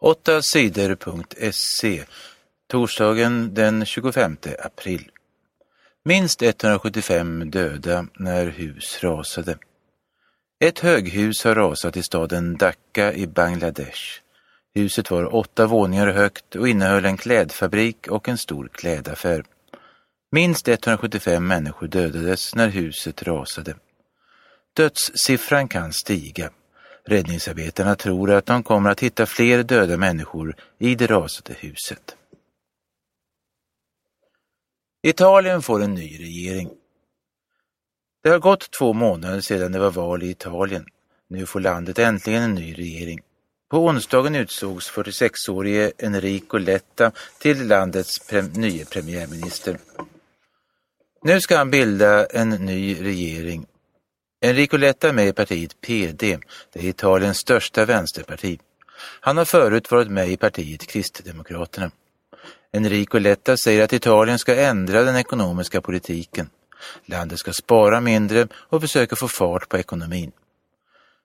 8 sidor.se Torsdagen den 25 april. Minst 175 döda när hus rasade. Ett höghus har rasat i staden Dhaka i Bangladesh. Huset var åtta våningar högt och innehöll en klädfabrik och en stor klädaffär. Minst 175 människor dödades när huset rasade. Dödssiffran kan stiga. Räddningsarbetarna tror att de kommer att hitta fler döda människor i det rasade huset. Italien får en ny regering. Det har gått två månader sedan det var val i Italien. Nu får landet äntligen en ny regering. På onsdagen utsågs 46-årige Enrico Letta till landets pre nye premiärminister. Nu ska han bilda en ny regering. Enrico Letta är med i partiet PD, det är Italiens största vänsterparti. Han har förut varit med i partiet Kristdemokraterna. Enrico Letta säger att Italien ska ändra den ekonomiska politiken. Landet ska spara mindre och försöka få fart på ekonomin.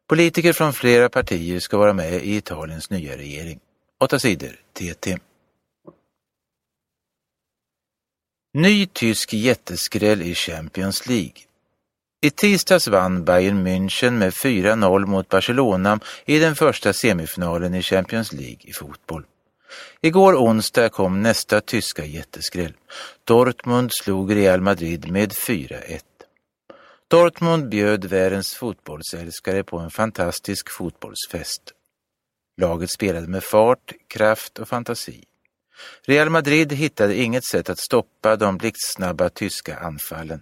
Politiker från flera partier ska vara med i Italiens nya regering. 8 sidor TT. Ny tysk jätteskräll i Champions League. I tisdags vann Bayern München med 4-0 mot Barcelona i den första semifinalen i Champions League i fotboll. Igår onsdag kom nästa tyska jätteskräll. Dortmund slog Real Madrid med 4-1. Dortmund bjöd världens fotbollsälskare på en fantastisk fotbollsfest. Laget spelade med fart, kraft och fantasi. Real Madrid hittade inget sätt att stoppa de blixtsnabba tyska anfallen.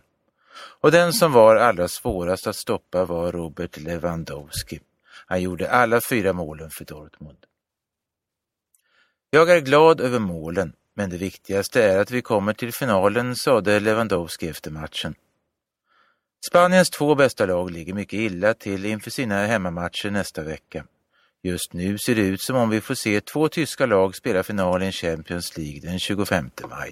Och den som var allra svårast att stoppa var Robert Lewandowski. Han gjorde alla fyra målen för Dortmund. Jag är glad över målen, men det viktigaste är att vi kommer till finalen, sade Lewandowski efter matchen. Spaniens två bästa lag ligger mycket illa till inför sina hemmamatcher nästa vecka. Just nu ser det ut som om vi får se två tyska lag spela final i Champions League den 25 maj.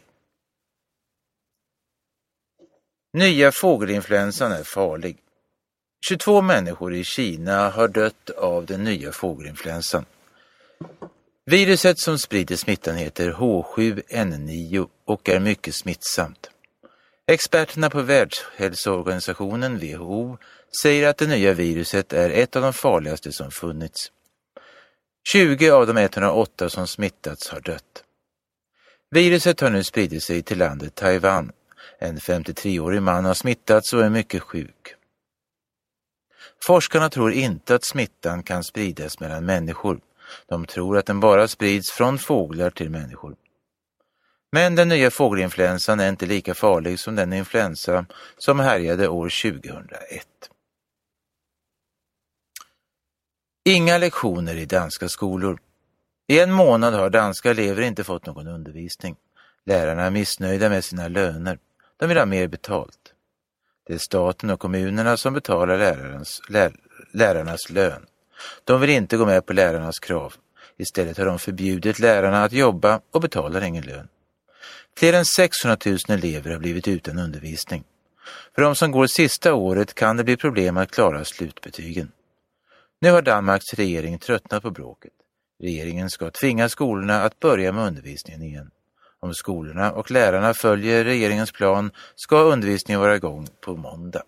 Nya fågelinfluensan är farlig. 22 människor i Kina har dött av den nya fågelinfluensan. Viruset som sprider smittan heter H7N9 och är mycket smittsamt. Experterna på Världshälsoorganisationen WHO säger att det nya viruset är ett av de farligaste som funnits. 20 av de 108 som smittats har dött. Viruset har nu spridit sig till landet Taiwan. En 53-årig man har smittats och är mycket sjuk. Forskarna tror inte att smittan kan spridas mellan människor. De tror att den bara sprids från fåglar till människor. Men den nya fågelinfluensan är inte lika farlig som den influensa som härjade år 2001. Inga lektioner i danska skolor. I en månad har danska elever inte fått någon undervisning. Lärarna är missnöjda med sina löner. De vill ha mer betalt. Det är staten och kommunerna som betalar lärarens, lär, lärarnas lön. De vill inte gå med på lärarnas krav. Istället har de förbjudit lärarna att jobba och betalar ingen lön. Fler än 600 000 elever har blivit utan undervisning. För de som går sista året kan det bli problem att klara slutbetygen. Nu har Danmarks regering tröttnat på bråket. Regeringen ska tvinga skolorna att börja med undervisningen igen. Om skolorna och lärarna följer regeringens plan ska undervisningen vara igång på måndag.